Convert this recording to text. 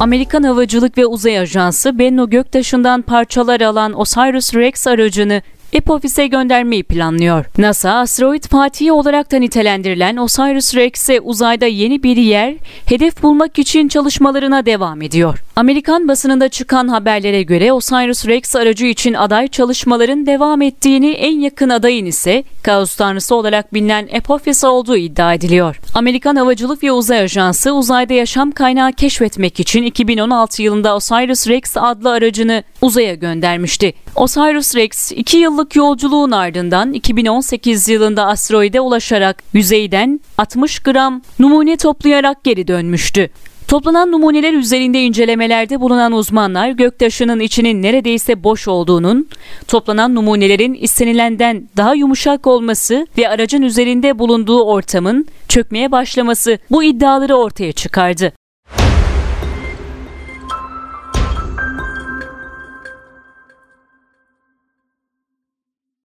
Amerikan Havacılık ve Uzay Ajansı Bennu Göktaş'ından parçalar alan Osiris-Rex aracını Epofis'e göndermeyi planlıyor. NASA, asteroid Fatih olarak da nitelendirilen Osiris-Rex'e uzayda yeni bir yer, hedef bulmak için çalışmalarına devam ediyor. Amerikan basınında çıkan haberlere göre Osiris-Rex aracı için aday çalışmaların devam ettiğini en yakın adayın ise kaos tanrısı olarak bilinen Epophis olduğu iddia ediliyor. Amerikan Havacılık ve Uzay Ajansı uzayda yaşam kaynağı keşfetmek için 2016 yılında Osiris-Rex adlı aracını uzaya göndermişti. Osiris-Rex 2 yıllık yolculuğun ardından 2018 yılında asteroide ulaşarak yüzeyden 60 gram numune toplayarak geri dönmüştü. Toplanan numuneler üzerinde incelemelerde bulunan uzmanlar göktaşının içinin neredeyse boş olduğunun, toplanan numunelerin istenilenden daha yumuşak olması ve aracın üzerinde bulunduğu ortamın çökmeye başlaması bu iddiaları ortaya çıkardı.